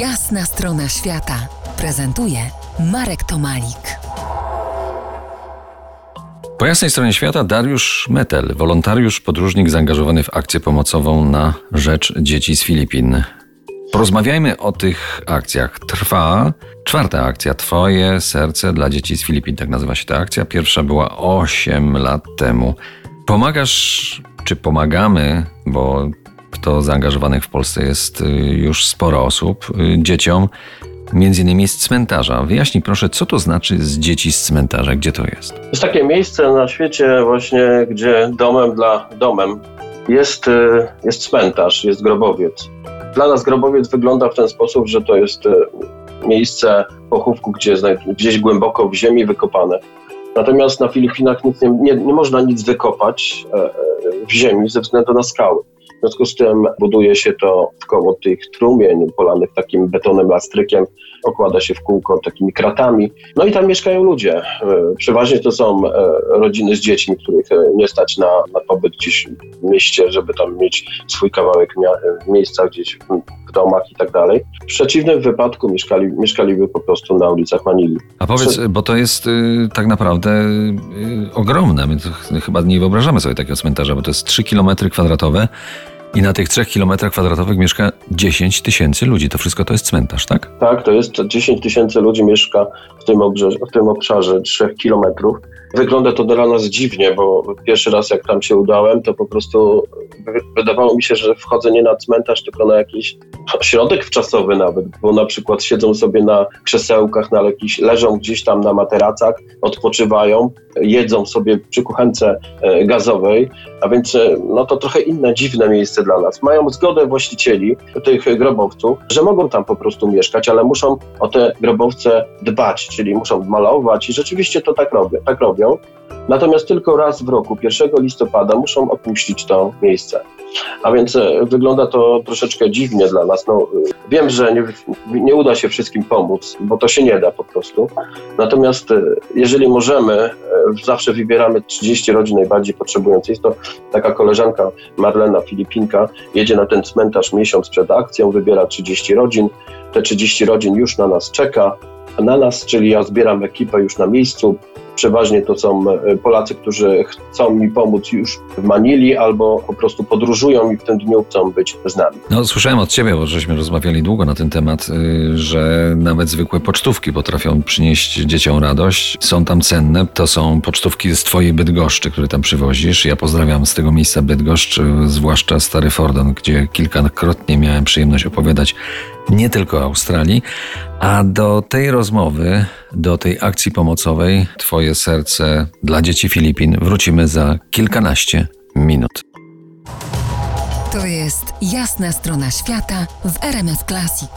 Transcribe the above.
Jasna strona świata prezentuje Marek Tomalik. Po jasnej stronie świata Dariusz Metel, wolontariusz, podróżnik zaangażowany w akcję pomocową na rzecz dzieci z Filipin. Porozmawiajmy o tych akcjach. Trwa czwarta akcja Twoje serce dla dzieci z Filipin, tak nazywa się ta akcja. Pierwsza była 8 lat temu. Pomagasz, czy pomagamy, bo kto zaangażowanych w Polsce jest y, już sporo osób, y, dzieciom, między innymi z cmentarza. Wyjaśnij proszę, co to znaczy z dzieci z cmentarza, gdzie to jest? Jest takie miejsce na świecie właśnie, gdzie domem dla domem jest, y, jest cmentarz, jest grobowiec. Dla nas grobowiec wygląda w ten sposób, że to jest miejsce pochówku, gdzie gdzieś głęboko w ziemi wykopane. Natomiast na Filipinach nic nie, nie, nie można nic wykopać e, e, w ziemi ze względu na skały. W związku z tym buduje się to koło tych trumień polanych takim betonem lastrykiem, okłada się w kółko takimi kratami. No i tam mieszkają ludzie. E, przeważnie to są rodziny z dziećmi, których nie stać na, na pobyt gdzieś w mieście, żeby tam mieć swój kawałek miejsca gdzieś w domach i tak dalej. W przeciwnym wypadku mieszkali, mieszkaliby po prostu na ulicach Manili. A powiedz, bo to jest y, tak naprawdę y, ogromne. My chyba nie wyobrażamy sobie takiego cmentarza, bo to jest 3 km kwadratowe. I na tych 3 km kwadratowych mieszka 10 tysięcy ludzi. To wszystko to jest cmentarz, tak? Tak, to jest 10 tysięcy ludzi mieszka w tym, obrzeże, w tym obszarze 3 kilometrów. Wygląda to dla nas dziwnie, bo pierwszy raz jak tam się udałem, to po prostu wydawało mi się, że wchodzę nie na cmentarz, tylko na jakiś środek wczasowy nawet, bo na przykład siedzą sobie na krzesełkach, na jakiś, leżą gdzieś tam na materacach, odpoczywają, jedzą sobie przy kuchence e, gazowej, a więc e, no to trochę inne, dziwne miejsce dla nas. Mają zgodę właścicieli tych grobowców, że mogą tam po prostu mieszkać, ale muszą o te grobowce dbać, czyli muszą malować i rzeczywiście to tak robią. Tak robią. Natomiast tylko raz w roku, 1 listopada, muszą opuścić to miejsce. A więc e, wygląda to troszeczkę dziwnie dla nas. No, wiem, że nie, nie uda się wszystkim pomóc, bo to się nie da po prostu. Natomiast e, jeżeli możemy, e, zawsze wybieramy 30 rodzin najbardziej potrzebujących. Jest to taka koleżanka Marlena Filipinka, jedzie na ten cmentarz miesiąc przed akcją, wybiera 30 rodzin. Te 30 rodzin już na nas czeka. Na nas, czyli ja zbieram ekipę już na miejscu, Przeważnie to są e, Polacy, którzy chcą mi pomóc już w Manili albo po prostu podróżują i w tym dniu chcą być z nami. No, słyszałem od Ciebie, bo żeśmy rozmawiali długo na ten temat, y, że nawet zwykłe pocztówki potrafią przynieść dzieciom radość. Są tam cenne. To są pocztówki z Twojej Bydgoszczy, które tam przywozisz. Ja pozdrawiam z tego miejsca Bydgoszcz, y, zwłaszcza Stary Fordon, gdzie kilkakrotnie miałem przyjemność opowiadać nie tylko Australii. A do tej rozmowy, do tej akcji pomocowej, Twoje serce dla dzieci Filipin, wrócimy za kilkanaście minut. To jest jasna strona świata w RMS Classic.